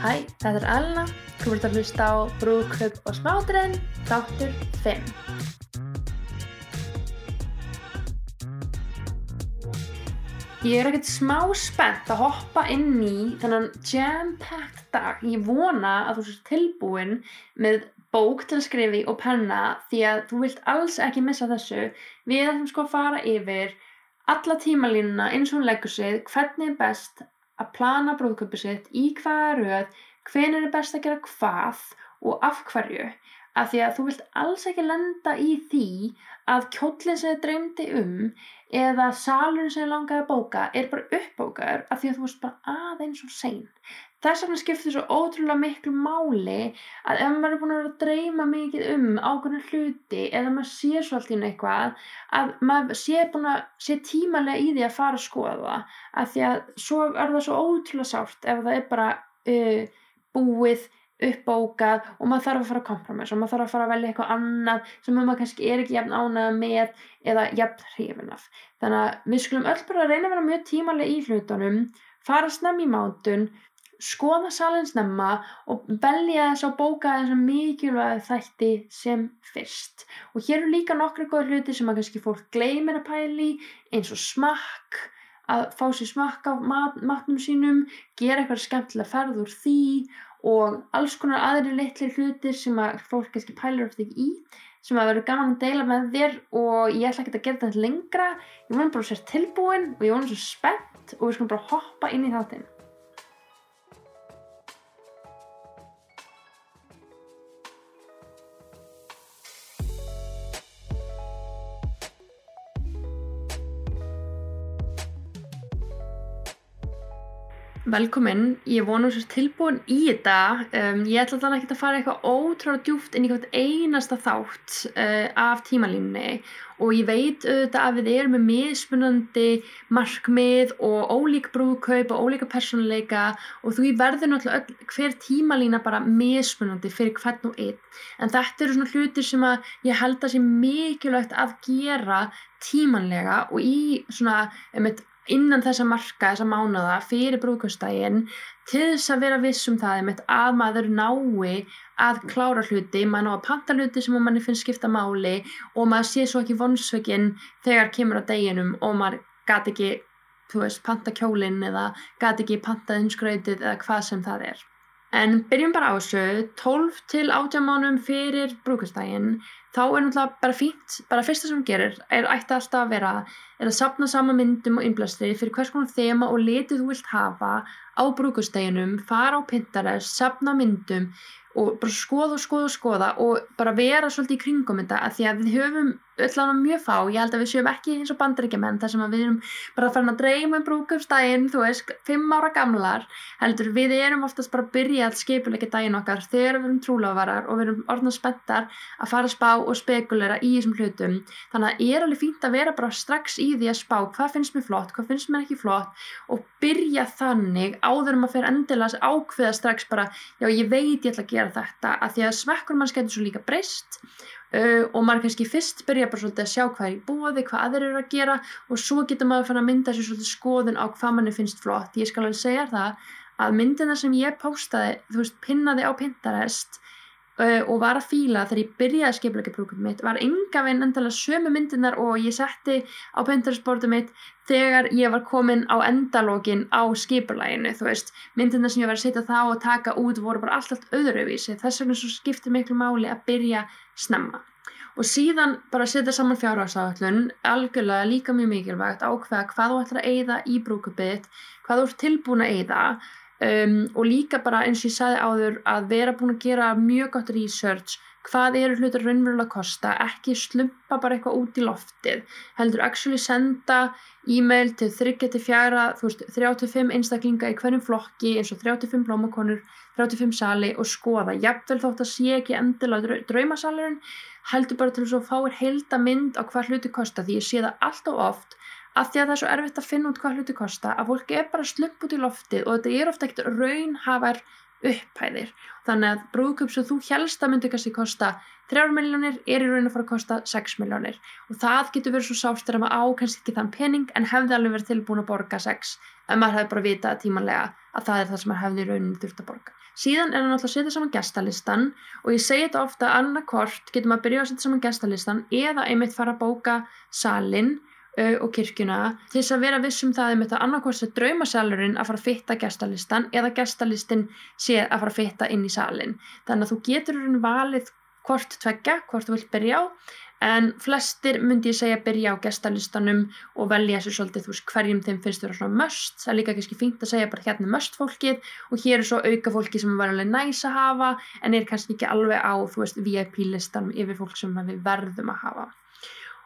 Hæ, þetta er Elna, þú ert að hlusta á Brúðkaup og smádrenn, þáttur 5. Ég er ekkert smá spennt að hoppa inn í þennan jam-packed dag. Ég vona að þú sér tilbúin með bók til að skrifi og penna því að þú vilt alls ekki missa þessu. Við ætlum sko að fara yfir alla tímalínuna eins og hún leggur sig, hvernig er best að plana brúðköpið sitt, í hvaða röð, hven er best að gera hvað og af hverju. Af því að þú vilt alls ekki lenda í því að kjóllin sem þið dreymdi um eða salurinn sem þið langaði að bóka er bara uppbókaður af því að þú varst bara aðeins og sein. Þess vegna skiptir svo ótrúlega miklu máli að ef maður er búin að vera að dreyma mikið um ákveðna hluti eða maður sé svo allt í eitthvað að maður sé að sé tímalega í því að fara að skoða það af því að svo er það svo ótrúlega sárt ef það er bara uh, búið uppbókað og maður þarf að fara að kompromissa og maður þarf að fara að velja eitthvað annað sem maður kannski er ekki jafn ánað með eða jafn hrifin af. Þannig að við skulum öll bara reyna að vera mjög tímalega í hlutunum fara snem í mátun skoða salin snemma og velja þess að bóka þess að mikilvæg þætti sem fyrst. Og hér eru líka nokkru góð hluti sem að kannski fólk gleymir að pæli eins og smakk að fá sér smakk á mat, matnum sínum gera eitthvað skemmtilega ferð úr því og alls konar aðri litli hlutir sem að fólk kannski pælir ofta ekki í sem að vera gaman að deila með þér og ég ætla ekki að gera þetta lengra. Ég vona bara að sér tilbúin og ég vona svo spennt og við skulum bara hoppa inn í þáttinn Velkomin, ég vonu sér tilbúin í þetta, um, ég ætla þannig ekki að fara eitthvað ótrúlega djúft inn í hvert einasta þátt uh, af tímalínni og ég veit auðvitað að við erum með mismunandi markmið og ólík brúðkaup og ólíka personleika og þú verður náttúrulega hver tímalína bara mismunandi fyrir hvern og einn. En þetta eru svona hlutir sem að ég held að sé mikilvægt að gera tímanlega og í svona um eitt innan þessa marka, þessa mánuða fyrir brúðkvöldstægin til þess að vera viss um það einmitt, að maður nái að klára hluti, maður ná að panta hluti sem manni finnst skipta máli og maður sé svo ekki vonsveikin þegar kemur á deginum og maður gati ekki, þú veist, panta kjólinn eða gati ekki panta einskrautið eða hvað sem það er. En byrjum bara á þessu, 12 til 18 mánum fyrir brúkastægin, þá er náttúrulega bara fínt, bara fyrsta sem gerir er ætti alltaf að vera, er að sapna sama myndum og innblæstri fyrir hvers konar þema og letið þú vilt hafa á brúkastæginum, fara á Pinterest, sapna myndum og bara skoða og skoða og skoða og bara vera svolítið í kringum þetta að því að við höfum öllan mjög fá, ég held að við séum ekki eins og bandaríkjaman þar sem við erum bara fara að dreyma um brúkupstægin, þú veist, fimm ára gamlar, heldur við erum oftast bara að byrja að skipuleika dægin okkar þegar við erum trúlávarar og við erum og spekulera í þessum hlutum, þannig að er alveg fínt að vera bara strax í því að spá hvað finnst mér flott, hvað finnst mér ekki flott og byrja þannig áður um að fyrir endilega ákveða strax bara, já ég veit ég ætla að gera þetta, að því að svekkur mann skemmtir svo líka breyst Uh, og maður kannski fyrst byrja bara svolítið að sjá hvað er í bóði, hvað aðrir eru að gera og svo getur maður fann að mynda sér svolítið skoðun á hvað manni finnst flott. Ég skal alveg segja það að myndina sem ég postaði, þú veist, pinnaði á Pinterest og var að fíla þegar ég byrjaði að skipleika brúkum mitt, var enga veginn endala sömu myndinar og ég setti á Pinterest bortu mitt þegar ég var komin á endalógin á skiplæginu, þú veist, myndinar sem ég var að setja þá og taka út voru bara alltaf öðruvísi, þess vegna svo skiptir miklu máli að byrja snemma. Og síðan bara setja saman fjárhagsáallun algjörlega líka mjög mikilvægt ákveða hvað þú ætlar að eigða í brúkupið hvað þú ert tilbúin að eigða um, og líka bara eins og ég sagði áður að vera búin að gera mjög gott research hvað eru hlutur raunverulega að kosta ekki slumpa bara eitthvað út í loftið heldur actually senda e-mail til 3-4 35 einstaklinga í hverjum flokki eins og 35 blómakonur 35 sali og skoða. Jafnvel þótt að sé ekki endilega draumasalurinn heldur bara til þess að fáir heilda mynd á hvað hluti kosta því ég sé það alltaf oft af því að það er svo erfitt að finna út hvað hluti kosta að fólki er bara slump út í loftið og þetta er ofta ekkert raunhafar upphæðir. Þannig að brúðköp sem þú helst að myndi kannski kosta 3 miljónir er í raun að fara að kosta 6 miljónir og það getur verið svo sást þegar maður á kannski ekki þann pening en hefði alveg verið tilbúin að borga 6 en maður hefði bara vitað tímanlega að það er það sem maður hefði í rauninni þurft að borga. Síðan er það náttúrulega að setja saman gestalistan og ég segi þetta ofta annarkort getur maður að byrja að setja saman gestalistan eða einmitt fara að bóka salin og kirkjuna til þess að vera vissum það um þetta annarkvæmst er draumasalurinn að fara að fitta gestalistan eða gestalistin sé að fara að fitta inn í salin þannig að þú getur valið hvort tveggja, hvort þú vilt byrja á en flestir myndi ég segja byrja á gestalistanum og velja þessu svolítið þú veist hverjum þeim finnst þú vera svona möst það er líka ekki fínt að segja bara hérna möst fólkið og hér er svo auka fólki sem var alveg næs að hafa en er kannski ekki alveg á þú veist VIP listanum yfir fólk sem við verðum að hafa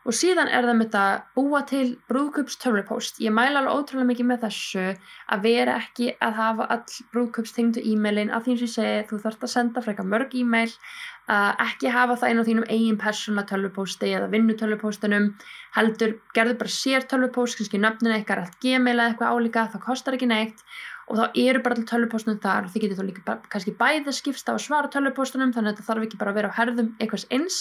og síðan er það með þetta búa til brúðköps törnupóst ég mæla alveg ótrúlega mikið með þessu að vera ekki að hafa all brúðköps tengdu e-mailin. Að því og ég segi þú þarfst að senda frekar mörg e-mail uh, ekki hafa það inn á þínum eigin persóna törnupósti eða vinnu törnupóstunum heldur, gerðu bara sér törnupóst kannski nöfninu eitthvað allt gmail eða eitthvað álíka það kostar ekki neitt. Og þá eru bara allir törnupóstunum þar. Og þið getur þá líka kannski bæði skipsta á svara törnupóstunum þannig að þetta þarf ekki bara að vera á herðum eitthvað eins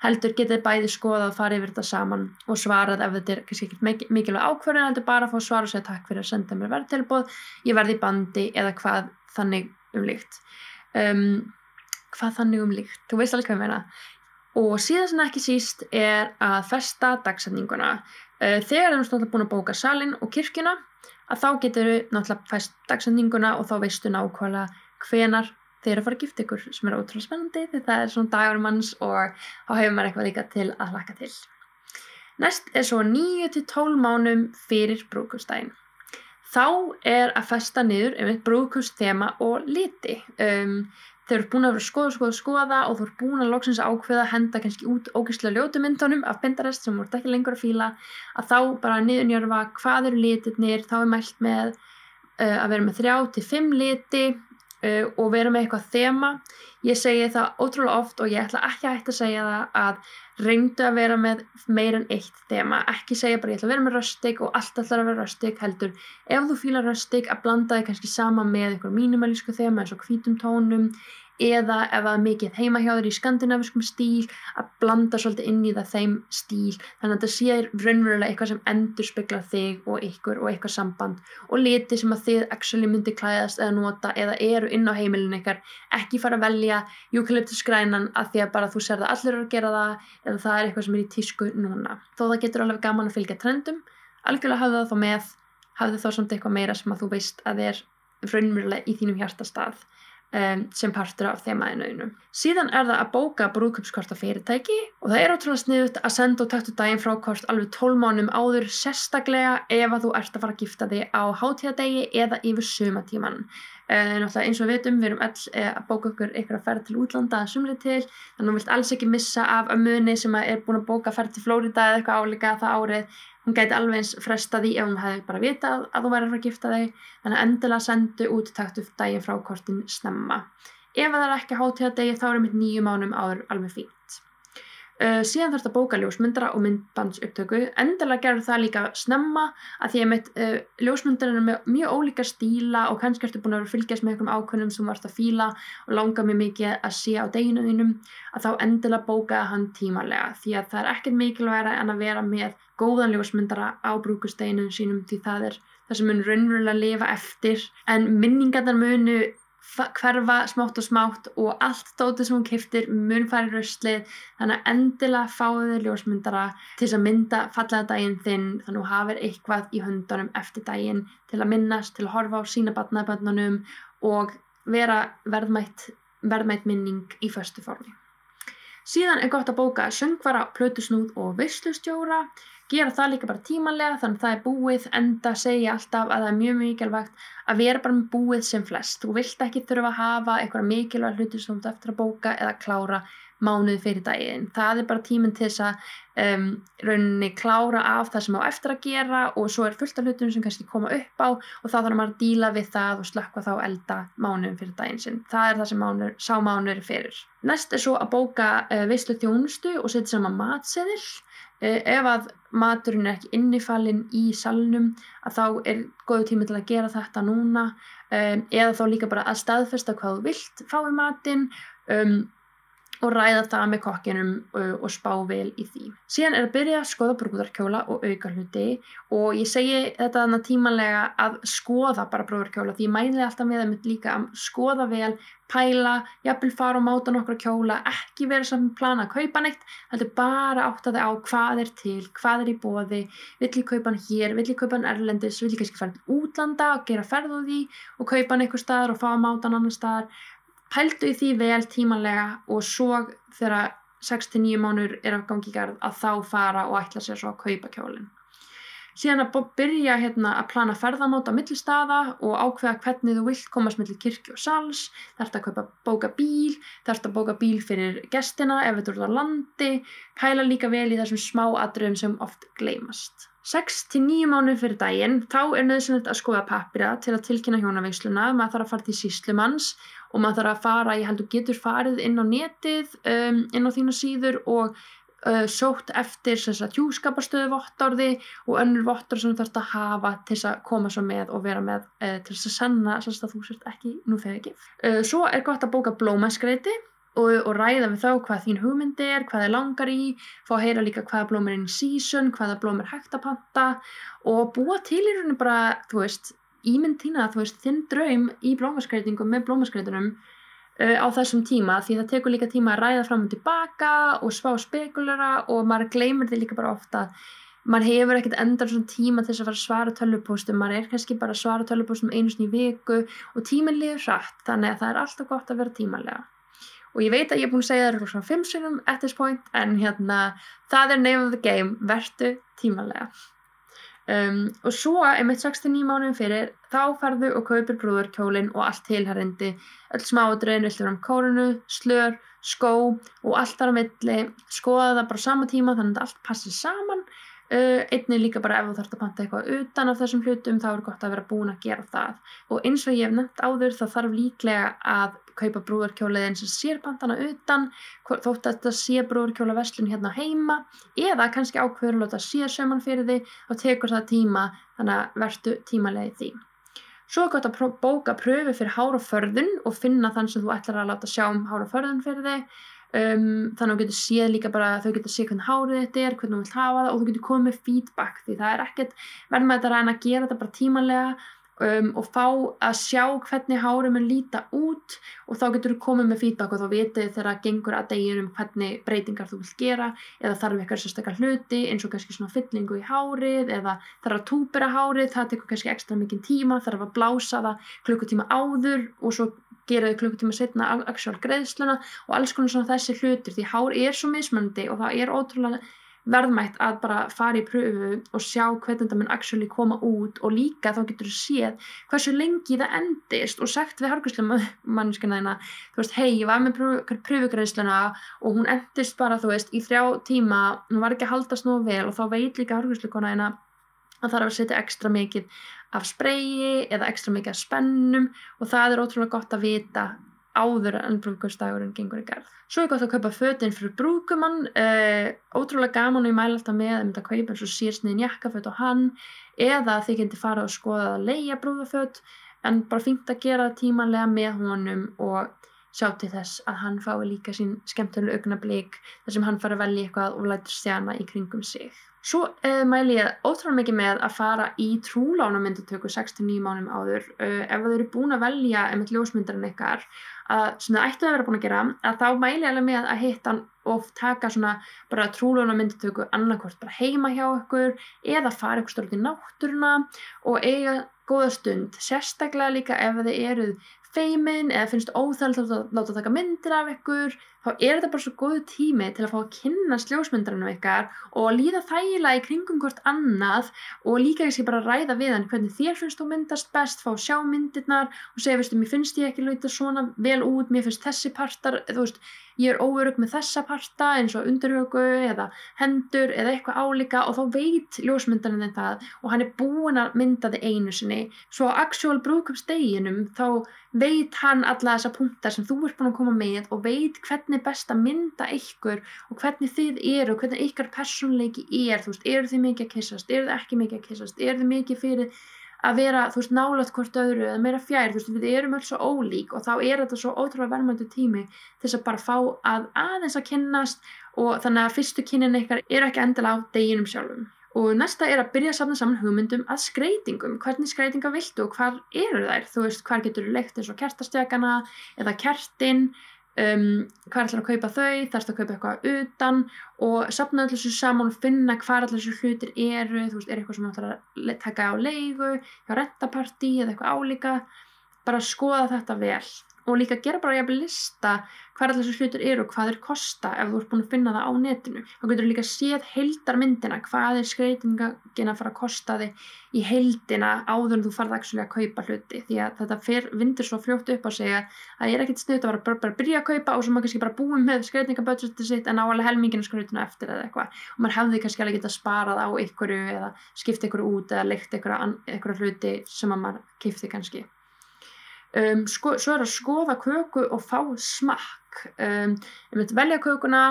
heldur getið bæði skoða að fara yfir þetta saman og svarað ef þetta er kannski ekkert mikilvæg ákverðin heldur bara að fá svara og segja takk fyrir að senda mér verðtilbóð ég verði í bandi eða hvað þannig umlíkt um, hvað þannig umlíkt, þú veist alveg hvað ég meina. Og síðan sem ekki síst er að festa dagsendinguna uh, þegar erum við náttúrulega búin að bóka salin og kirkjuna að þá getur við náttúrulega fest dagsendinguna og þá veistu nákvæmlega hvenar þeir eru að fara að gifta ykkur sem er ótrúlega spennandi því það er svona dagur manns og þá hefur maður eitthvað líka til að hlaka til. Næst er svo 9-12 mánum fyrir brúkustægin. Þá er að festa niður um eitt brúkustema og liti. Um, þeir eru búin að vera skoða, skoða, skoða og þú eru búin að loksins ákveða að henda kannski út ógæslega ljótumyndunum af Pinterest sem voru ekki lengur að fíla að þá bara niðurnjörfa hvað eru litirnir, þá er mælt með uh, að vera með 3-5 liti uh, og vera með eitthvað þema. Ég segi það ótrúlega oft og ég ætla ekki að hægt að segja það að reyndu að vera með meir en eitt þema, ekki segja bara ég ætla að vera með röstig og allt ætla að vera röstig heldur ef þú fýlar röstig að blanda þig kannski sama með eitthvað mínumalísku þema eins og hvítum tónum eða ef það er mikið heima hjá þér í skandinaviskum stíl að blanda svolítið inn í það þeim stíl. Þannig að það séir raunverulega eitthvað sem endur spekla þig og ykkur og eitthvað samband. Og liti sem að þið actually myndi klæðast eða nota eða eru inn á heimilinu ykkar. Ekki fara að velja eukalyptusgrænan að því að bara þú sér það allir eru að gera það eða það er eitthvað sem er í tísku núna. Þó það getur alveg gaman að fylgja trendum. Algjörlega hafðu það þá með. Hafðu þá samt eitthvað meira sem að þú veist að er raunverulega í þínum hjartastað um, sem partur af þemaðinu. Síðan er það að bóka brúðköpskort á fyrirtæki og það er ótrúlega sniðut að senda og taktu daginn frákort alveg 12 mánum áður sérstaklega ef að þú ert að fara að gifta þig á hátíðadegi eða yfir sumatíman. Uh, eins og við veitum, við erum all uh, að bóka okkur eitthvað að ferja til útlanda að sumri til þannig að þú vilt alls ekki missa af að muni sem er búin að bóka að ferja til Flórida eða eitthvað álíka það árið hún gæti alveg eins fresta því ef hún hefði bara vitað að þú væri að fara að gifta þig. Þannig að endilega sendu út taktu daginn frá kortin snemma. Ef það er ekki hátíða degi þá er mitt nýju mánum áður alveg fínt Uh, síðan þarf þetta bóka ljósmyndara og myndbandsupptöku. Endilega gerur það líka snemma að því að mitt uh, ljósmyndarinn er með mjög ólíka stíla og kannski ertu búin að fylgjast með einhverjum ákvönum sem vart að fíla og langa mjög mikið að sé á deginu þínum að þá endilega bóka hann tímalega því að það er ekkert mikilvægra en að vera með góðan ljósmyndara á brúkusteinum sínum því það er það sem mun raunverulega lifa eftir. En minningarnar munu hverfa smátt og smátt og allt dótið sem hún kiftir mun fari röstlið þannig að endilega fáðu þið ljósmyndara til þess að mynda fallega daginn þinn þannig að hafið eitthvað í höndunum eftir daginn til að minnast, til að horfa á sína batnaböndunum og vera verðmætt, verðmætt minning í förstu formi. Síðan er gott að bóka söngvara, plötusnúð og visslustjóra gera það líka bara tímanlega þannig að það er búið enda segja alltaf að það er mjög mikilvægt að vera bara með búið sem flest. Þú vilt ekki þurfa að hafa eitthvað mikilvæg hluti sem þú eftir að bóka eða klára mánuði fyrir daginn. Það er bara tíminn til þess að um, rauninni klára af það sem á eftir að gera og svo er fullt af hlutum sem kannski koma upp á og þá þarf maður að díla við það og slökka þá elda mánuðin fyrir daginn sinn. Það er það sem mánur, sá mánuður fyrir. Næst er svo að bóka uh, veislu þjónustu og setja saman matseðil. Uh, ef að maturinn er ekki innifalinn í salnum að þá er góðu tími til að gera þetta núna. Um, eða þá líka bara að staðfesta hvað þú vilt fá í matinn. Um, og ræða það með kokkinum uh, og spá vel í því. Síðan er að byrja að skoða brúðarkjóla og auka hluti og ég segi þetta þannig tímanlega að skoða bara brúðarkjóla því ég mæli alltaf með það mitt líka að skoða vel, pæla, jafnvel fara og máta nokkra kjóla, ekki vera saman plana að kaupa neitt, heldur bara átta þig á hvað er til, hvað er í bóði, vill ég kaupa hann hér, vill ég kaupa hann erlendis, vill ég kannski fara til útlanda og gera ferð á því og kaupa hann einhver staðar og fá að máta hann annar staðar pældu í því vel tímanlega og svo þegar 6-9 mánur er af gangi garð að þá fara og ætla sér svo að kaupa kjólinn. Síðan að byrja hérna, að plana ferðamót á millistada og ákveða hvernig þú vilt komast millir kirkju og sals, þarf þetta að bóka bíl, þarf þetta að bóka bíl fyrir gestina ef þetta eru á landi, pæla líka vel í þessum smá atriðum sem oft gleymast. 6-9 mánu fyrir daginn, þá er nöðsynlegt að skoða pappira til að tilkynna hjónavegsluna, maður þarf að fara til síslumanns og maður þarf að fara, ég heldur getur farið inn á netið, um, inn á þína síður og uh, sótt eftir hjúskaparstöðu vottorði og önnur vottor sem þú þarfst að hafa til þess að koma svo með og vera með uh, til þess að sanna að þú sért ekki nú þegar ekki. Uh, svo er gott að bóka blómaskreiti og, og ræða við þá hvað þín hugmynd er, hvað þið langar í, fá að heyra líka hvaða blóm er inn í season, hvaða blóm er hægt að panta og búa til í rauninu bara, þú veist, ímynd þína, þú veist, þinn draum í blómaskreitingum með blómaskreitunum uh, á þessum tíma því það tekur líka tíma að ræða fram og tilbaka og spá spekulera og maður gleymur því líka bara ofta. Maður hefur ekkert endar svona tíma til þess að fara að svara tölvupóstum, maður er kannski bara að svara tölvupóstum einu sní viku og tíminn liður hratt, þannig að það er alltaf gott að vera tímanlega og ég veit að ég er búin að segja það svona fimm sinum at this point en hérna það er name of the game, verðu tímanlega Um, og svo einmitt 69 mánuðin fyrir þá farðu og kaupir brúður kjólinn og allt tilhærindi öll smáadröðin, viltur um kórunu, slör skó og allt þar á milli. Skoða það bara sama tíma þannig að allt passir saman. Uh, einnig líka bara ef þú þarfst að panta eitthvað utan af þessum hlutum þá er gott að vera búin að gera það. Og eins og ég hef nefnt áður þá þarf líklega að kaupa brúðarkjóliðin sem sér pantana utan þótt að þetta sé brúðarkjóla vestlun hérna heima eða kannski ákveður að láta sé söman fyrir því og tekur það tíma þannig að verðtu tímalegi því. Svo er gott að bóka pröfu fyrir háraförðun og finna þann sem þú ætlar að láta sjá um háraförðun fyrir þig um, þannig að þú getur séð líka bara þau getur séð hvernig hárið þetta er, hvernig þú vilt hafa það og þú getur komið feedback því það er ekkert verður með þetta að reyna að gera þetta bara tímanlega um, og fá að sjá hvernig hárum er líta út og þá getur þú komið með feedback og þá vitið þegar það gengur að degir um hvernig breytingar þú vilt gera eða þarf eitthvað sérstakar hluti eins og kannski svona fyllingu í hárið eða þarf að túpera hárið, það tekur kannski ekstra mikið tíma, þarf að blása það klukkutíma áður og svo geraðu klukkutíma setna actual greiðsluna og alls konar svona þessi hlutir því hár er svo mismöndi og það er ótrúlega verðmætt að bara fara í pröfu og sjá hvernig það mun actually koma út og líka þá getur þú séð hversu lengi það endist og sagt við harkurslega mannskina þeina þú veist, hei, ég var með pröfugræðsluna og hún endist bara, þú veist, í þrjá tíma hún var ekki að haldast nú vel og þá veit líka harkurslega þeina að það er að setja ekstra mikið af spreyi eða ekstra mikið af spennum og það er ótrúlega gott að vita áður en brúðgumstagurinn gengur í gerð. Svo er gott að kaupa fötinn fyrir brúðgumann, uh, ótrúlega gaman og ég mæla alltaf með að mynda að kaupa eins og sírsniðin jakkaföt og hann eða þið getur fara og skoða að leia brúðaföt en bara fengt að gera tímanlega með honum og sjá til þess að hann fái líka sín skemmtilega augnablík þar sem hann fara að velja eitthvað og læta stjana í kringum sig. Svo uh, mæli ég ótrúlega mikið með að fara í trúlánamyndatöku 6-9 mánum áður uh, ef þau eru búin að velja einmitt ljósmyndarinn ykkar að svona ættu að vera búin að gera að þá mæli ég alveg með að hitta og taka svona bara trúlánamyndatöku annarkort bara heima hjá ykkur eða fara ykkur stort í náttúruna og eiga góða stund sérstaklega líka ef þið eruð feimin eða finnst óþælt að láta taka myndir af ykkur þá er þetta bara svo góðu tími til að fá að kynna sljósmyndarinn ykkar og líða þægilega í kringum hvort annað og líka ekki bara ræða við hann hvernig þér finnst þú myndast best fá sjá myndirnar og segja, veistu, mér finnst ég ekki lauta svona vel út, mér finnst þessi partar, þú veist ég er óörug með þessa parta eins og undurhaugu eða hendur eða eitthvað álíka og þá veit ljósmyndarinn þetta og hann er búin að mynda þið einu sinni. Svo á actual brúkumsteginum þá veit hann alla þessa punktar sem þú ert búin að koma með og veit hvernig best að mynda ykkur og hvernig þið eru hvernig ykkar personleiki er, þú veist, eru þið mikið að kissast, eru þið ekki mikið að kissast, eru þið mikið fyrir að vera, þú veist, nálat hvort öðru eða meira fjær, þú veist, við erum öll svo ólík og þá er þetta svo ótrúlega verðmöndu tími þess að bara fá að aðeins að kynnast og þannig að fyrstu kynnin ykkar eru ekki endilega á deginum sjálfum. Og næsta er að byrja að safna saman hugmyndum að skreitingum, hvernig skreitinga viltu og hvar eru þær, þú veist, hvar getur leikt eins og kertastjökana eða kertin, um, hvað ætlar að kaupa þau, þarfst að kaupa eitthvað utan og sapna allir þessu saman og finna hvað allir þessu hlutir eru, þú veist, er eitthvað sem þú ætlar að taka á leigu, hjá rentapartí eða eitthvað álíka, bara skoða þetta vel og líka gera bara jafnvel lista hvað allir þessu hlutur eru og hvað þeir kosta ef þú ert búin að finna það á netinu. Þá getur þú líka séð heildarmyndina hvað er skreitingin að fara að kosta þig í heildina áður en þú farið að kaupa hluti. Því að þetta fyr, vindur svo fljótt upp á sig að það er ekkit snuðt að bara, bara, bara byrja að kaupa og svo maður kannski bara búið með skreitingabudgeti sitt en áalega helminginu skreituna eftir eða eitthvað. Og maður hefði kannski alveg getað sparað á ykkur eða skipta ykkur út eða leikt ykkur hluti sem maður kifti kannski Um, sko, svo er að skoða köku og fá smakk. Um, velja kökuna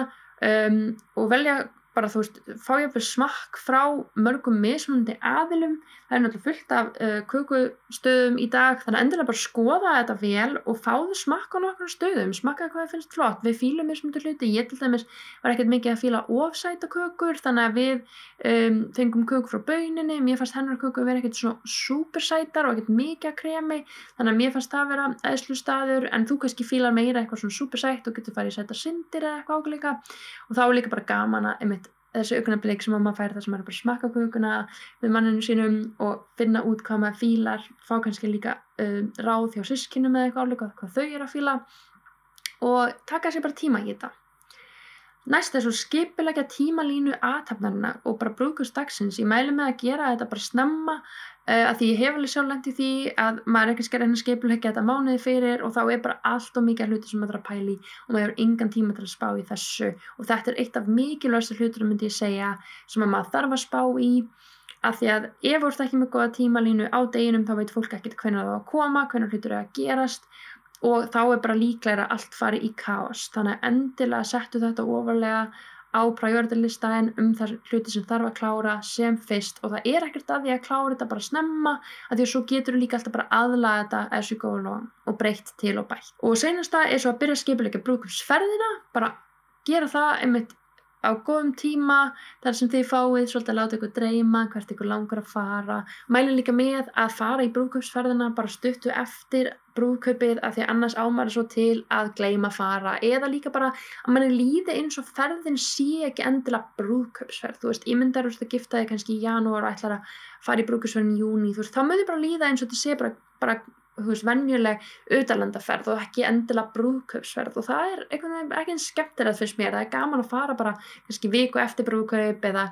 um, og velja bara þú veist, fá ég fyrir smakk frá mörgum mismunandi aðilum. Það er náttúrulega fullt af uh, kökustöðum í dag, þannig að endilega bara skoða þetta vel og fáðu smakk á nokkru stöðum, smakka hvað það finnst flott. Við fýlum mismunandi hluti, ég til dæmis var ekkert mikið að fýla ofsæta kökur þannig að við um, fengum kökur frá bauninni, mér fannst hennar kökur verið ekkert svona supersætar og ekkert mikið að kremi, þannig að mér fannst það vera eðslu staður, en þú kannski fýlar meira eitthvað svona supersætt. Og getur farið í sæta syndir eða eitthvað ákveðleika og þá er líka bara gaman að einmitt þessi augnablík sem maður fær það sem er bara smakka kökuna við manninu sínum og finna út hvað maður fílar fá kannski líka um, ráð hjá sískinum eða eitthvað álega hvað þau eru að fíla og taka sér bara tíma í þetta. Næst er svo skipilegja tímalínu aðtapnarna og bara brúkust dagsins ég mælu með að gera þetta bara snemma að því ég hef alveg sjálf lengt í því að maður ekki skal reyna skipilegja þetta mánuði fyrir og þá er bara allt og mikið hluti sem maður þarf að pæli og maður hefur engan tíma til að spá í þessu. Og þetta er eitt af mikilvægstu hlutur myndi ég segja sem maður þarf að spá í. Af því að ef þú ert ekki með goða tímalínu á deginum þá veit fólk ekkert hvernig það á að koma, hvernig hlutur er að gerast og þá er bara líklega allt farið í káas þannig að endilega settu þetta ofarlega á prioritilistæðin um þar hluti sem þarf að klára sem fyrst. Og það er ekkert að því að klára þetta bara snemma að því að svo getur þú líka alltaf bara aðlaga þetta as you go along og breytt til og bætt. Og senasta er svo að byrja að skipilega brúkumsferðina bara gera það einmitt á góðum tíma þar sem þið fáið svolítið að láta ykkur dreyma hvert ykkur langar að fara. Mælum líka með að fara í brúðkaupsferðina bara stuttu eftir brúðkaupið af því annars ámar svo til að gleima fara. Eða líka bara að manni líði eins og ferðin sé ekki endilega brúðkaupsferð. Þú veist, ég myndar úr þetta giftaði kannski í janúar og ætlar að fara í brúðkaupsferðin í júni þú veist, þá möður bara líða eins og þetta sé bara, bara veist, vennjuleg auðalandaferð og ekki endilega brúðkaupsferð. Og það er ekki einn skemmtilegt fyrst mér, það er gaman að fara bara kannski viku eftir brúðkaup eða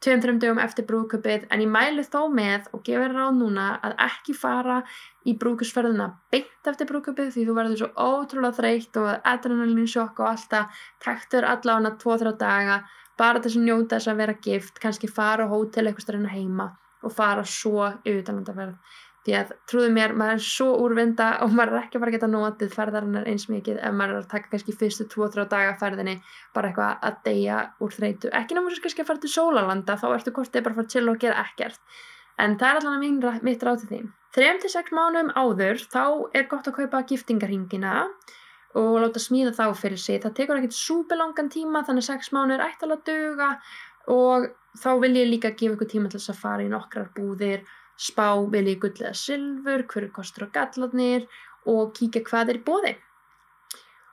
tveim-þreim dögum eftir brúðkaupið. En ég mæli þó með og gefur ráð núna að ekki fara í brúðkaupsferðina beint eftir brúðkaupið því þú verður svo ótrúlega þreytt og adrenalin sjokk og alltaf taktur allavega 2-3 daga bara þess að njóta þess að vera gift kannski fara á hótel eitthvað stærna heima og fara svo auðalandaferð því að trúðu mér, maður er svo úrvinda og maður er ekki að fara að geta notið ferðarinnar eins mikið ef maður er að taka kannski fyrstu 2-3 daga ferðinni bara eitthvað að deyja úr þreytu. Ekki náttúrulega kannski að fara til sólalanda þá ertu kortið bara að fara til og gera ekkert. En það er allavega mitt ráð til því 3-6 mánum áður þá er gott að kaupa giftingarhingina og láta smíða þá fyrir sig. Það tekur ekkert súpelangan tíma þannig 6 mánu er ættalega döga og þá vil ég líka gefa ykkur tíma til þess að fara í nokkrar búðir spá vilji gull eða sylfur, hverju kostur og gallarnir og kíkja hvað er í bóði.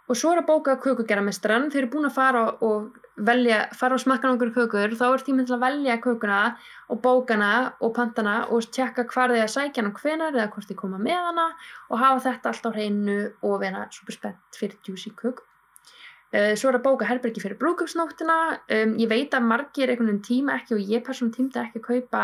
Og svo er að bóka kökugerðarmestran, þeir eru búin að fara og velja, fara og smakka nokkur kökur, þá er tíminn til að velja kökuna og bókana og pantana og tjekka hvað þeir að sækja hann og hvenar eða hvort þeir koma með hana og hafa þetta allt á hreinu og vera super spennt fyrir juicy köku. Uh, svo er að bóka herbergi fyrir brúkupsnóttina, um, ég veit að margir einhvern tíma ekki og ég persónum tímta ekki að kaupa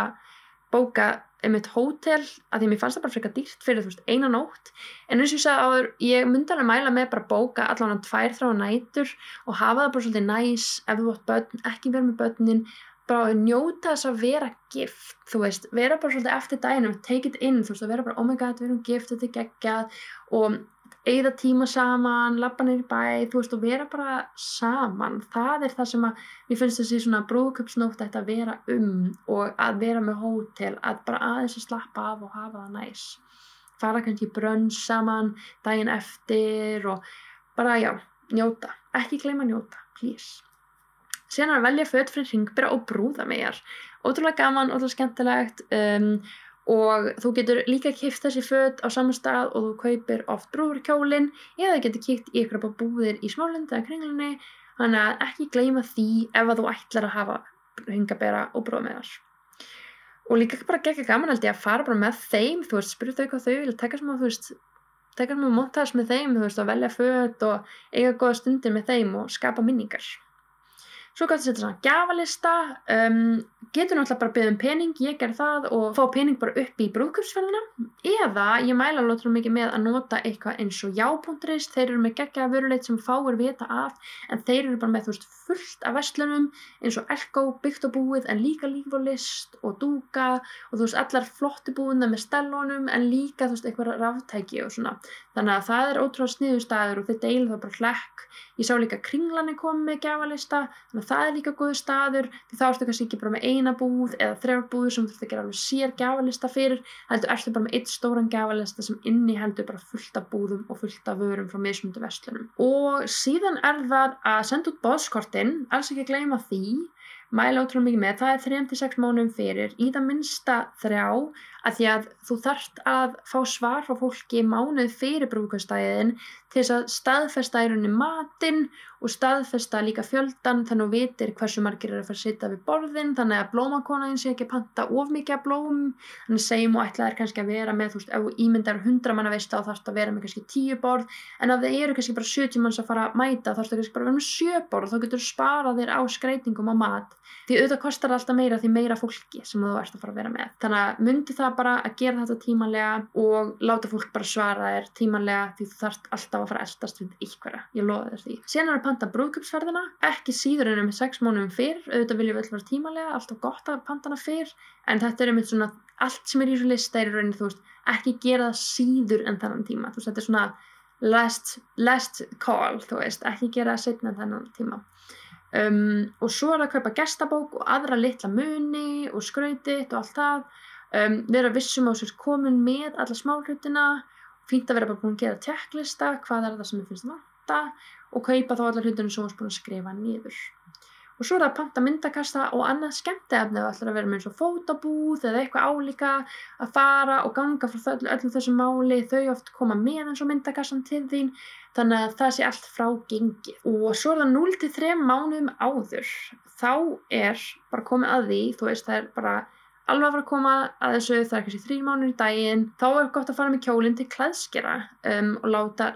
bóka eitt hótel að því að mér fannst það bara frekar dýrt fyrir þú veist eina nótt. En eins og ég sagði áður ég myndi alveg mæla með bara bóka allavega tvær þrá nætur og hafa það bara svolítið næs ef þú átt börn, ekki vera með börnin. Bara njóta þess að vera gift þú veist, vera bara svolítið eftir dænum take it in, þú veist, að vera bara oh my god, við erum gift, þetta er geggjað. Og eigða tíma saman, lappa neyri bæ, þú veist, og vera bara saman. Það er það sem að, mér finnst þessi svona brúðköpsnótt að vera um og að vera með hótel, að bara aðeins að slappa af og hafa það næs. Fara kannski brönn saman daginn eftir og bara, já, njóta. Ekki gleyma njóta, please. Síðan að velja föt fyrir ringbyrja og brúða megar. Ótrúlega gaman, ótrúlega skemmtilegt um, og þú getur líka kipt þessi föt á saman stað og þú kaupir oft brúðurkjólinn eða getur kipt í ykkur búðir í smálund eða kringlunni. Þannig að ekki gleyma því ef að þú ætlar að hafa hringabera og brúða með þar. Og líka bara gegga gaman held ég að fara bara með þeim þú veist, spyrja þau hvað þau vilja sem að þú veist taka sem að montage með þeim þú veist, að velja föt og eiga goða stundir með þeim og skapa minningar Svo kannski setja svona gafalista, um, getur náttúrulega bara byggðum pening, ég ger það og fá pening bara upp í brúðköpsferðina eða ég mæla lóttur mikið með að nota eitthvað eins og já.is, þeir eru með geggja vöruleit sem fáir vita af en þeir eru bara með þú veist fullt af vestlunum eins og Elko, byggt og búið en líka líf og list og dúka og þú veist allar flottu búina með stellunum en líka þú veist eitthvað ráftæki og svona þannig að það er ótrúlega sniðustæður og þeir deila það bara hlekk. Ég sá líka kringlanir komið með gafalista þannig að það er líka góð staður. Því þá ertu kannski ekki bara með eina búð eða þrjár búður sem þú þurft að gera alveg sér gafalista fyrir heldur ertu bara með eitt stóran gafalista sem inni heldur bara fullt af búðum og fullt af vörum frá mismundu vestlunum og síðan er það að senda út bóðskortin alls ekki gleyma því mæla ótrúlega mikið með, það er 3-6 mánum fyrir í það minsta þrjá að því að þú þarft að fá svar frá fólki mánuð fyrir brúkastæðin til þess að staðfesta í rauninni matinn og staðfesta líka fjöldan þannig að þú vitir hversu margir er að fara að sitja við borðin. Þannig að blómakonaðin sé ekki að panta of mikið af blóm þannig segjum og ætlaðir kannski að vera með þú veist, ef ímyndar 100 manna veist þá þarfst að vera með kannski 10 borð. En ef það eru kannski bara 70 manns að fara að mæta þarfst að kannski bara vera með 7 borð. Þá getur þú sparað þér á skreitingum á mat. Því auðvitað kostar það alltaf meira því meira fólki sem þú ert að fara að vera með. Þannig að myndi það bara að gera þetta tímanlega og láta fólk bara svara þér tímanlega því þú þarfst alltaf að fara að eldast við einhverja, ég loði þér því. Síðan er að panta brúðköpsferðina, ekki síður en um 6 mónum fyrr, auðvitað viljum við alltaf vera tímanlega, alltaf gott að panta hana fyrr en þetta er einmitt svona, allt sem er í þessu lista er í rauninni, þú veist, ekki gera það síður en þannan tíma, þú veist, þetta er svona last, last call, þú veist, ekki gera það setna en þannan tíma. Um, og svo er það að kaupa gestabók og aðra litla muni og skrautitt og allt það um, vera vissum á sér komin með alla smáhlutina fínt að vera bara búin að gera tjekklista hvað er það sem ég finnst vanta og kaupa þá allar hlutinu sem þú erst búin að skrifa nýður og svo er það að panta myndakasta og annað skemmtefni það ætlar að vera með eins og fótabúð eða eitthvað álíka að fara og ganga frá öllu, öllu þessu máli. Þau oft koma með eins og myndakastan til þín þannig að það sé allt frá gengi. Og svo er það 0-3 mánuðum áður. Þá er bara komið að því þú veist það er bara alveg að fara að koma að þessu það er kannski 3 mánuður í daginn þá er gott að fara með kjólinn til klæðskera um, og láta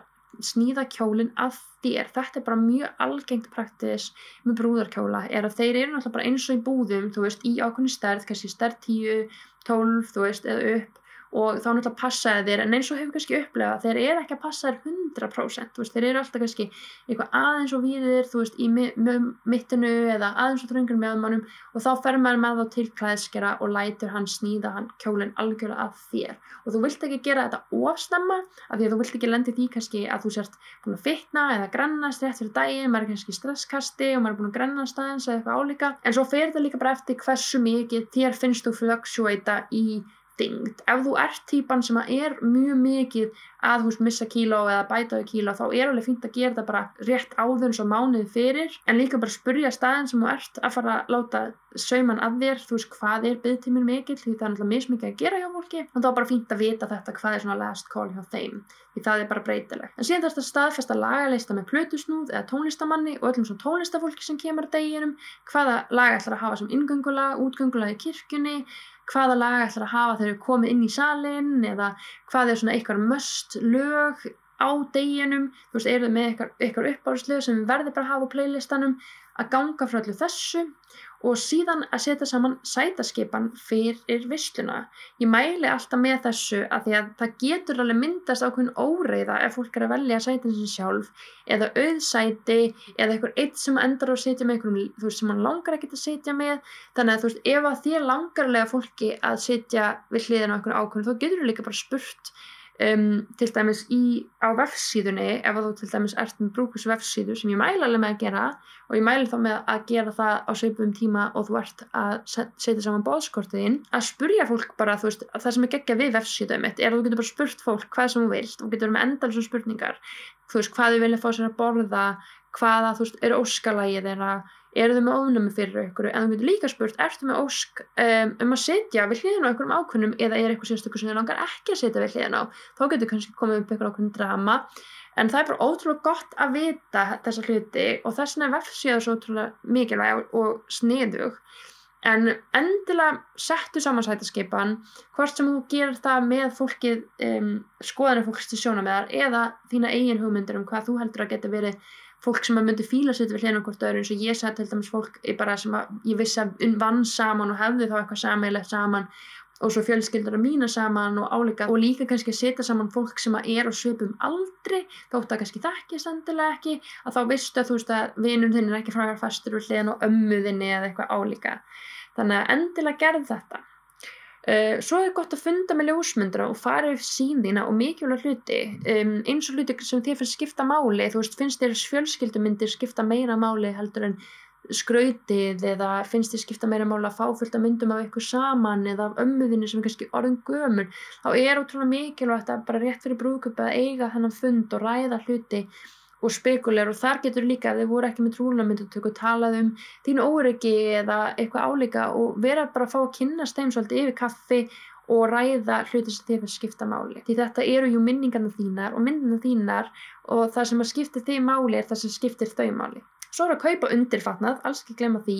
sníða kjólinn að þér. Þetta er bara mjög algengt praktis með brúðarkjóla er að þeir eru náttúrulega bara eins og í búðum þú veist í ákveðni stærð, kannski stærð 10 12 þú veist eða upp og þá náttúrulega passaði þér en eins og hefur kannski upplegað þeir eru ekki að passa þér 100% veist, þeir eru alltaf kannski eitthvað aðeins og víðir þú veist í mittinu eða aðeins og þröngur með mannum og þá fer maður með þá til klæðskera og lætur hann sníða hann kjólinn algjörlega að þér. Og þú vilt ekki gera þetta ofsnemma af því að þú vilt ekki lendi því kannski að þú sért búin að fitna eða grannast rétt fyrir daginn, maður er kannski stresskasti og maður er búin að grannast aðeins eða eitthvað álíka. En svo fer þetta líka bara eftir hversu mikið þér finnst þú fluctuata í þyngd. Ef þú ert típan sem er mjög mikið að veist missa kíló eða bætaðu kíló þá er alveg fínt að gera þetta bara rétt áður eins og mánuði fyrir. En líka bara spurja staðin sem þú ert að fara að láta sauman að þér, þú veist hvað er byggtíminn mikill? Því það er náttúrulega mismikið að gera hjá fólki. Og þá er bara fínt að vita þetta hvað er svona last call hjá þeim. Því það er bara breytileg. En síðan þarfst að staðfesta lagaleista með plötusnúð eða tónlistamanni og öllum svona tónlistafólki sem kemur að deginum. Hvaða lag ætlar að hafa sem ingöngulag, útgöngulag í kirkjunni? Hvaða lag ætlar að hafa þegar þau komið inn í salin eða hvað er svona eitthvað möst lög á deginum, þú veist, eru þau með eitthvað, eitthvað uppáðslög sem verður bara að hafa á playlistanum að ganga frá allir þessu og síðan að setja saman sætaskipan fyrir vissluna. Ég mæli alltaf með þessu að því að það getur alveg myndast ákveðin óreiða ef fólk er að velja sætin sin sjálf eða auðsæti eða eitthvað eitt sem endar að setja með einhverjum þú veist sem hann langar ekki að setja með þannig að þú veist ef að þér langarlega fólki að setja við hliðina á einhverju ákveðin þá getur þú líka bara spurt um, til dæmis í, á vefsíðunni ef þú til dæmis ert með brúkus vefsíðu sem ég mæla alveg með að gera og ég mæli þá með að gera það á sveipum tíma og þú ert að setja saman bóðskortiðinn að spurja fólk bara veist það sem er geggja við vefsíðum mitt er að þú getur bara spurt fólk hvað sem þú vilt og getur með endal svona spurningar þú veist hvað þau vilja fá sér að borða hvaða þú veist er óskalægið þeirra eru þau með ofnum fyrir ykkur en þú getur líka spurt, ertu með ósk um, um að setja við hliðin á einhverjum ákunnum eða er eitthvað sérstökur sem þau langar ekki að setja við hliðin á? Þá getur kannski komið upp einhver ákunnum drama. En það er bara ótrúlega gott að vita þessa hluti og þess vegna er vefsíða svo ótrúlega mikilvæg og sniðug. En endilega settu samansætaskipan hvort sem þú gerir það með fólkið um, skoðanir fólks til sjóna með þar eða þína eigin hugmyndir um hvað þú heldur að geta verið fólk sem að myndi fíla sér við hljóðan hvort öðru eins og ég sagði til dæmis fólk sem að ég vissi að vann saman og hefði þá eitthvað sammeilegt saman og svo fjölskyldar að mína saman og áleika og líka kannski að setja saman fólk sem að er á svipum aldri þótt að kannski þekkist endilega ekki að þá vistu að þú veist að vinun þinn er ekki fræðar fastur við hljóðan og ömmuðinni eða eitthvað áleika þannig að endilega gerð þetta Uh, svo er gott að funda með ljósmyndra og fara yfir síðina og mikilvæg hluti. Um, eins og hluti sem þér finnst skipta máli þú veist, finnst þér fjölskyldumyndir skipta meira máli heldur en skrautið eða finnst þér skipta meira máli að fá fullt að myndum af eitthvað saman eða af ömmuðinu sem er kannski orðin gömur þá er ótrúlega mikilvægt að bara rétt fyrir brúkup að eiga þennan fund og ræða hluti og spekulegur og þar getur líka að þið voru ekki með trúlanmyndutöku talað um þín óryggi eða eitthvað álíka og vera bara að fá að kynast þeim svolítið yfir kaffi og ræða hluti sem þið fyrir skipta máli. Því þetta eru jú minningarna þínar og minningarna þínar og það sem að skipta þið máli er það sem skiptir þau máli. Svo er að kaupa undirfatnað, alls ekki glemma því.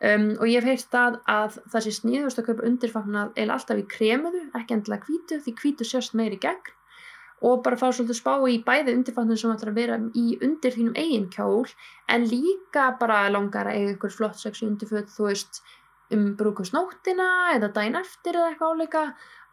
Um, og ég hef heilt að að það sé sníðust að kaupa undirfatnað eða alltaf í kremuðu, ekki endilega kvítu því kvítu sérst meiri gegn og bara fá svolítið spá í bæði undirfannum sem ætlar að vera í undir þínum eigin kjól en líka bara langar að eiga ykkur flott sexu undirföld þú veist um brúkusnóttina eða dæn eftir eða eitthvað áleika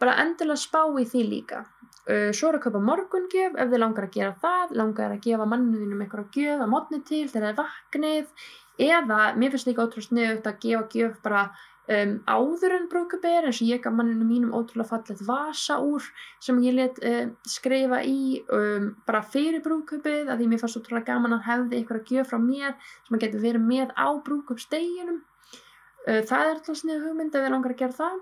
bara endilega spá í því líka. Uh, svo er að kaupa morgungjöf ef þið langar að gera það langar að gefa mannuðinum eitthvað gjöf að modni til þegar það er vaknið eða mér finnst líka ótrúst nefnt að gefa gjöf bara Um, áður en brúkupi er eins og ég gaf manninu mínum ótrúlega fallet vasa úr sem ég let uh, skreifa í um, bara fyrir brúkupið að því mér fannst ótrúlega gaman að hefði ykkur að gjöf frá mér sem að geta verið með á brúkupsteginum uh, það er alltaf snið hugmynd ef ég langar að gera það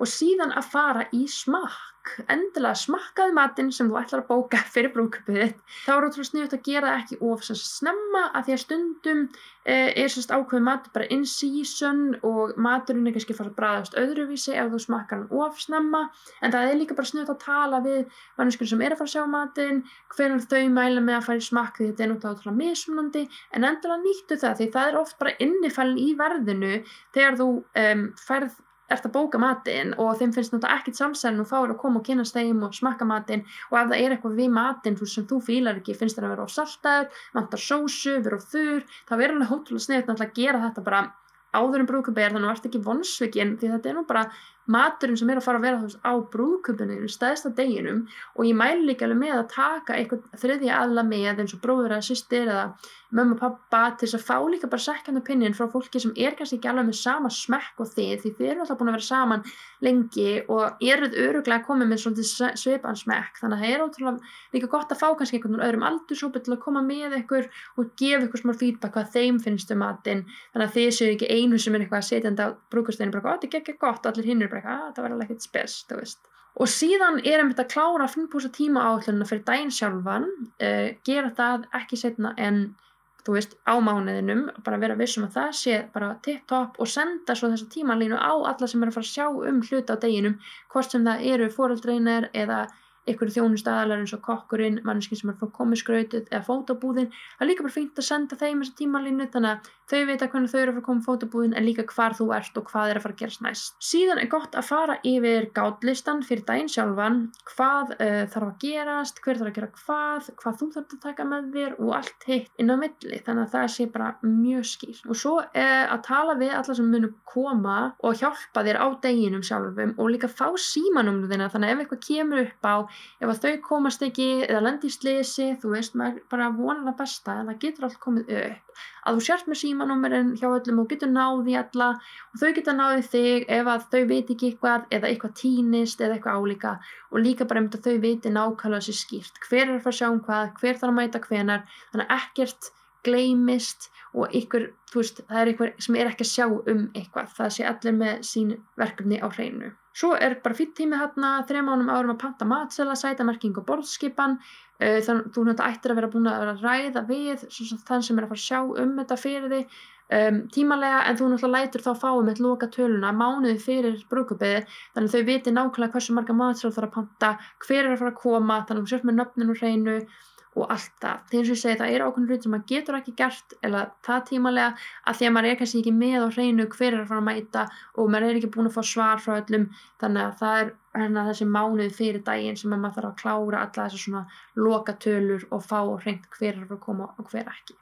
og síðan að fara í smakk. Endilega smakkaði matinn sem þú ætlar að bóka fyrir brúkupið þá er ótrúlega sniðut að gera ekki of snemma að því að stundum eh, er sérst ákveð mat bara in season og maturinn er kannski fara að bræðast öðruvísi ef þú smakkar hann of snemma. En það er líka bara sniðut að tala við mannskjörn sem er að fara að sjá matinn hvernig þau mæla með að fara í smakk því þetta er náttúrulega mismunandi. En endilega nýttu það því það er oft bara innifælin í verðinu þegar þú um, færð ert að bóka matinn og þeim finnst náttúrulega ekkit samsælun og fáir að koma og kynast þeim og smakka matinn og ef það er eitthvað við matinn sem þú fílar ekki, finnst það að vera á saltaður vantar sósu, vera á þurr þá er alveg hóttulega sniðt náttúrulega að gera þetta bara áður en er þannig að það ert ekki vonsvikinn því þetta er nú bara maturinn sem er að fara að vera veist, á brúðköpuninu stæðsta deginum og ég mælu líka alveg með að taka eitthvað þriðja aðla með eins og bróður eða sýstir eða mömmu og pappa til þess að fá líka bara second opinion frá fólki sem er kannski ekki alveg með sama smekk og þið því þið eru alltaf búin að vera saman lengi og eruð öruglega koma með svona svipan smekk. Þannig að það er ótrúlega líka gott að fá kannski einhvern öðrum aldursópi til að koma með ykkur og gefa ykkur smár feedback hvað þeim finnst um matinn. Þannig að þið séu ekki einu sem er eitthvað að setja þetta á brúkasteginu bara þetta er ekki gott allir hinn er bara eitthvað að það verður alveg ekkert spes þú veist. Og síðan er einmitt að klára að finnpúsa tíma áhullununa fyrir daginn sjálfan uh, gera það ekki setna en þú veist, á mánuðinum bara vera vissum að það sé bara tipp-topp og senda svo þessa tímanlínu á alla sem er að fara að sjá um hluta á deginum hvort sem það eru fóröldreinir eða ykkur þjónustadalar eins og kokkurinn, manneskinn sem er frá komiskrautið eða fótabúðin. Það er líka bara fint að senda þeim þessa tímalínu þannig að þau vita hvernig þau eru að fara að koma fótabúðin en líka hvar þú ert og hvað er að fara að gerast næst. Síðan er gott að fara yfir gátlistan fyrir daginn sjálfan. Hvað uh, þarf að gerast, hver þarf að gera hvað hvað þú þarf að taka með þér og allt hitt inn á milli, þannig að það sé bara mjög skýr. Og svo uh, að tala við alla sem munum koma og hjálpa þér á deginum sjálfum og líka fá símanumlu þina þannig að ef eitthvað kemur upp á ef að þau komast ekki eða lendir í slisi þú veist maður bara vonar það besta en það getur allt komið upp að þú sért með símanúmerinn hjá öllum og getur náði alla og þau geta náði þig ef að þau veit ekki eitthvað eða eitthvað tínist eða eitthvað álíka. Og líka bara um þetta þau viti nákvæmlega sér skýrt. Hver er að fara að sjá um hvað, hver þarf að mæta hvenar þannig að ekkert gleymist og ykkur, þú veist, það er ykkur sem er ekki að sjá um eitthvað, það sé allir með sín verkefni á hreinu. Svo er bara fyrir tími hérna, þrejum mánum árum að panta matsela, sætamerking og borðskipan, uh, þannig þú náttúrulega ættir að vera búin að vera að ræða við þann sem er að fara að sjá um þetta fyrir þig um, tímalega en þú náttúrulega lætur þá fáum eitt loka töluna mánuði fyrir brúkupiði þannig þau viti nákvæmlega hversu marga matsela þarf að panta, hver er að fara að koma, þannig þú sérst með nöfninu hreinu og allt það. Þegar og ég segi það er ákveðin hlut sem maður getur ekki gert eða það tímalega að því að maður er kannski ekki með á hreinu hver er að fara að mæta og maður er ekki búin að fá svar frá öllum þannig að það er hérna þessi mánuð fyrir daginn sem maður þarf að klára alla þessar svona lokatölur og fá hreint hver er að fara að koma og hver ekki.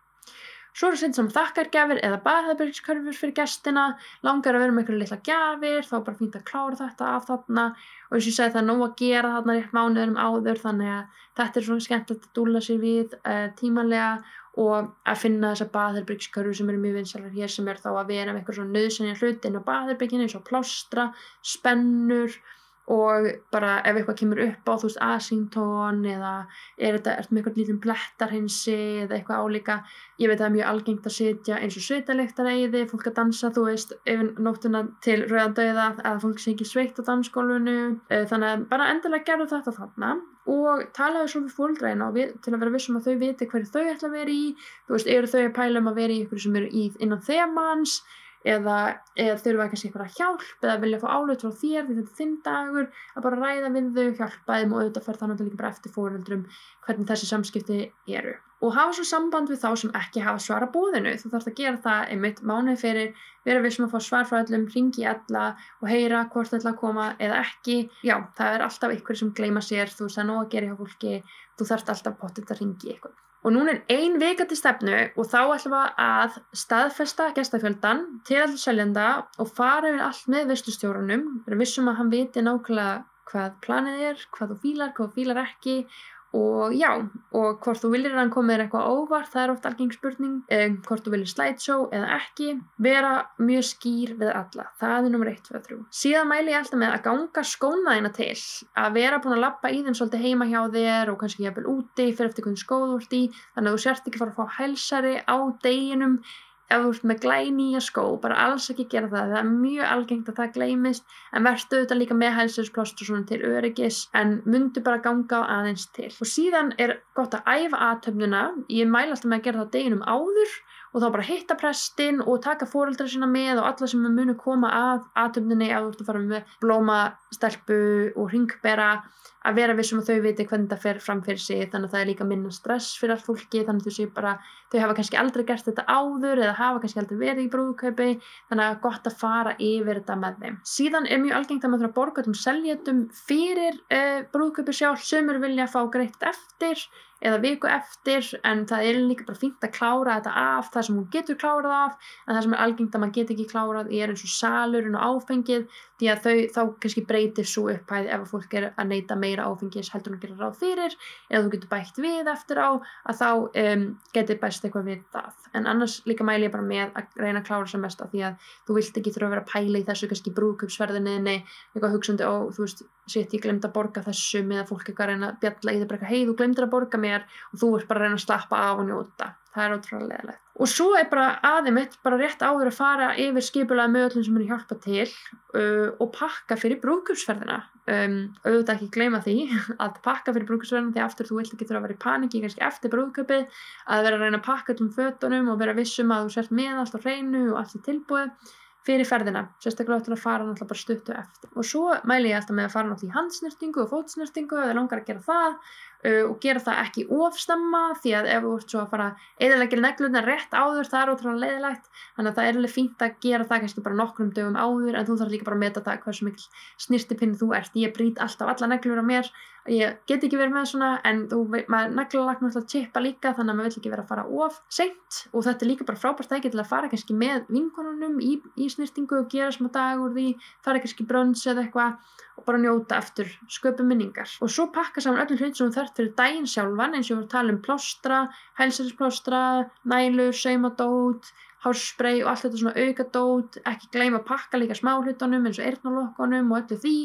Svo eru sinn sem þakkargjafir eða baðherbyrgskörfur fyrir gestina, langar að vera með einhverju litla gjafir, þá er bara fínt að klára þetta af þarna. Og eins og ég segi það er nóg að gera þarna rétt mánuðurum áður þannig að þetta er svona skemmtilegt að dúla sér við uh, tímanlega. Og að finna þessa baðherbyrgskörfur sem eru mjög vinsalar hér sem er þá að vera með eitthvað svona nöðsennja hlutin á baðherbygginu eins og plástra, spennur og bara ef eitthvað kemur upp á þú veist asíntón eða er þetta er með eitthvað lítinn blettarhinsi eða eitthvað álíka ég veit að það er mjög algengt að setja eins og sveitalektareiði fólk að dansa þú veist yfir nóttuna til rauðandauða að fólk sé ekki sveitt á dansskólunu eh, þannig að bara endilega gerðu þetta þarna og talaðu svo við fólkdreina til að vera vissum að þau viti hverju þau ætla að vera í. Þú veist eru þau að pæla um að vera í ykkur sem eru í innan þemans eða, eða þurfa kannski eitthvað hjálp eða vilja fá álut frá þér því þetta er þinn dagur að bara ræða við þau, hjálpa þeim og auðvitað fer það náttúrulega bara eftir fóröldrum hvernig þessi samskipti eru. Og hafa svo samband við þá sem ekki hafa svara búðinu þú þarfst að gera það einmitt mánuði fyrir vera við sem að fá svar frá öllum ringi alla og heyra hvort ætla að koma eða ekki, já það er alltaf ykkur sem gleima sér, þú veist er nóg að gera hjá fólki þú þarfst alltaf potið að ringi ykkur Og núna er ein vika til stefnu og þá ætlum við að staðfesta gestafjöldan til allir seljenda og fara yfir allt með vistustjórunum. Við vissum að hann viti nákvæmlega hvað planið er, hvað þú fílar, hvað þú fílar ekki og já, og hvort þú viljir að hann komið er eitthvað óvart, það er oft algeng spurning um, hvort þú viljir slideshow eða ekki. Vera mjög skýr við alla það er nummer 1, 2, 3 síðan mæli ég alltaf með að ganga skóna þína til að vera búin að lappa í þeim svolítið heima hjá þér og kannski jæfnvel úti fyrir eftir hvernig skóð þú ert í. Þannig að þú sért ekki fara að fá hælsari á deginum ef þú ert með glænýja skó, bara alls ekki gera það. Það er mjög algengt að það gleymist en verðstu þetta líka með hælstöðsplástur til öryggis, en myndu bara ganga aðeins til. Og síðan er gott að æfa aðtöfnuna, ég mæla alltaf með að gera það deginum áður og þá bara hitta prestin og taka fóreldra sína með og alla sem munu koma að aðtöfnunni að þú ert að fara með blómastelpu og ringbera að vera vissum að þau viti hvernig það fer fram fyrir sig þannig að það er líka minna stress fyrir allt fólki þannig að þau bara, þau hafa kannski aldrei gert þetta áður eða hafa kannski aldrei verið í brúðkaupi þannig að gott að fara yfir þetta með þeim. Síðan er mjög algengt að maður þarf að borga um seljetum fyrir uh, brúðkaupi sjálf, sömur vilja fá greitt eftir eða viku eftir en það er líka bara fínt að klára þetta af það sem hún getur klárað af en það sem er algengt að maður get ekki klárað er eins og salurinn og áfengið því að þau þá kannski breytir svo upphæði ef að fólk er að neyta meira áfengis heldur hún gera ráð fyrir eða þú getur bætt við eftir á að þá um, getur bæst eitthvað við það. En annars líka mæli ég bara með að reyna að klára sem mest af því að þú vilt ekki þurfa að vera að pæla í þessu kannski brúðköpsverðinni eitthvað hugsundi og þú veist sétt ég glemt að borga þessu með að fólk eitthvað að reyna að bjalla í það bara hei þú glemtir að borga mér og þú ert bara að reyna að slappa af og njóta. Það er ótrúlega leðilegt og svo er bara aðeimitt bara rétt áður að fara yfir skipulaði möðlun sem er hjálpa til uh, og pakka fyrir brúkupsferðina um, auðvitað ekki gleyma því að pakka fyrir brúkupsferðina því aftur þú vilt ekki þurfa að vera í paniki kannski eftir brúkupið að vera að reyna að pakka um fötunum og vera vissum að þú sért með allt á hreinu og allt í tilbúið fyrir ferðina, sérstaklega til að fara náttúrulega bara stuttu eftir. Og svo mæli ég alltaf með að fara náttúrulega í handsnýrtingu og fótsnýrtingu ef þið langar að gera það og gera það ekki ofstamma því að ef þú ert svo að fara eðalegir negluna rétt áður það er ótrúlega leiðilegt þannig að það er alveg fínt að gera það kannski bara nokkrum dögum áður en þú þarf líka bara að meta það hversu mikil snýrtipinni þú ert. Ég brít alltaf alla neglur á mér. Ég get ekki verið með svona en þú, maður naglalagn alltaf tippa líka þannig að maður vill ekki vera að fara of seint. Og þetta er líka bara frábært ekki til að fara kannski með vinkonunum í, í snýrtingu og gera smá dag úr því fara kannski brönns eða eitthvað og bara njóta eftir sköpu minningar. Og svo pakka saman öllum hlut sem þú mert fyrir daginn sjálfan eins og við vorum að tala um plástra, hælsærisplástra, nælur, saumadót, hárspray og allt þetta svona aukadót, ekki gleyma að pakka líka smáhlutunum eins og eirnalokkunum og öllu því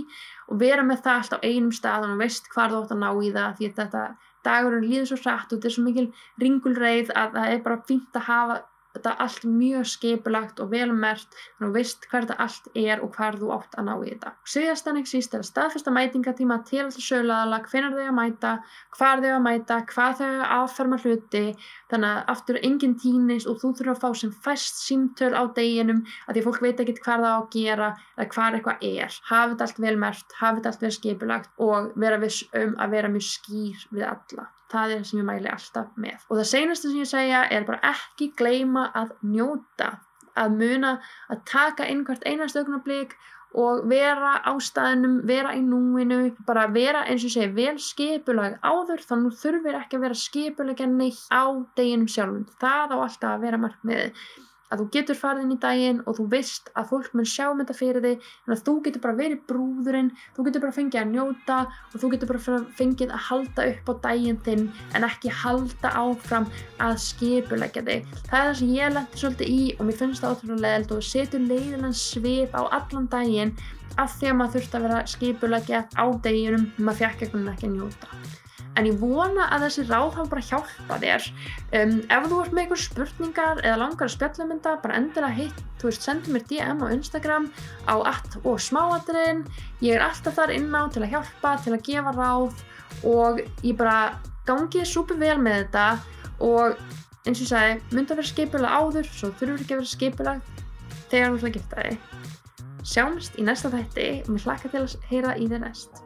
og vera með það allt á einum stað og veist hvað þú átt að ná í það því þetta dagurinn líður svo rætt og þetta er svo mikil ringulreið að það er bara fínt að hafa þetta allt mjög skipulagt og velmert þannig að þú veist hvað þetta allt er og hvað þú átt að ná í þetta. Sviðast en ekki síst er að staðfesta mætingatíma til alltaf söglaðala, hvenar þau að mæta, hvað þau að mæta, hvað þau að afferma hluti, þannig að aftur enginn týnist og þú þurfur að fá sem fæst símtöl á deginum að því að fólk veit ekki hvað það á að gera eða hvað eitthvað er. Hafið allt velmert, hafið allt vel skipulagt og vera viss um að vera mjög skýr við alla það er sem ég mæli alltaf með. Og það seinasta sem ég segja er bara ekki gleyma að njóta að muna að taka inn hvert einast augnablík og vera á staðinum, vera í núinu bara vera eins og segja vel skipulag áður þannig þurfir ekki að vera skipulegja neitt á deginum sjálfum. Það á alltaf að vera markmiðið að þú getur farið inn í daginn og þú veist að fólk mun sjá um þetta fyrir þig en að þú getur bara verið brúðurinn þú getur bara fengið að njóta og þú getur bara fengið að halda upp á daginn þinn en ekki halda áfram að skipulegja þig. Það er það sem ég lendi svolítið í og mér finnst það ótrúlega leiðilt og setur leiðilegan svip á allan daginn af því að maður þurft að vera skipulegja á deginum maður fjekk ekki að njóta en ég vona að þessi ráð hafa bara hjálpa þér. Um, ef þú ert með einhver spurningar eða langar að spjalla mynda bara endilega hitt, þú veist, sendu mér DM á Instagram á att og smáadrin ég er alltaf þar inná til að hjálpa, til að gefa ráð og ég bara gangið súpi vel með þetta. Og eins og ég sagði, mynda að vera skipulega áður svo þurfur ekki að vera skipulega þegar þú ætla að gifta þig. Sjáumst í næsta þætti og mér hlaka til að heyra í þér næst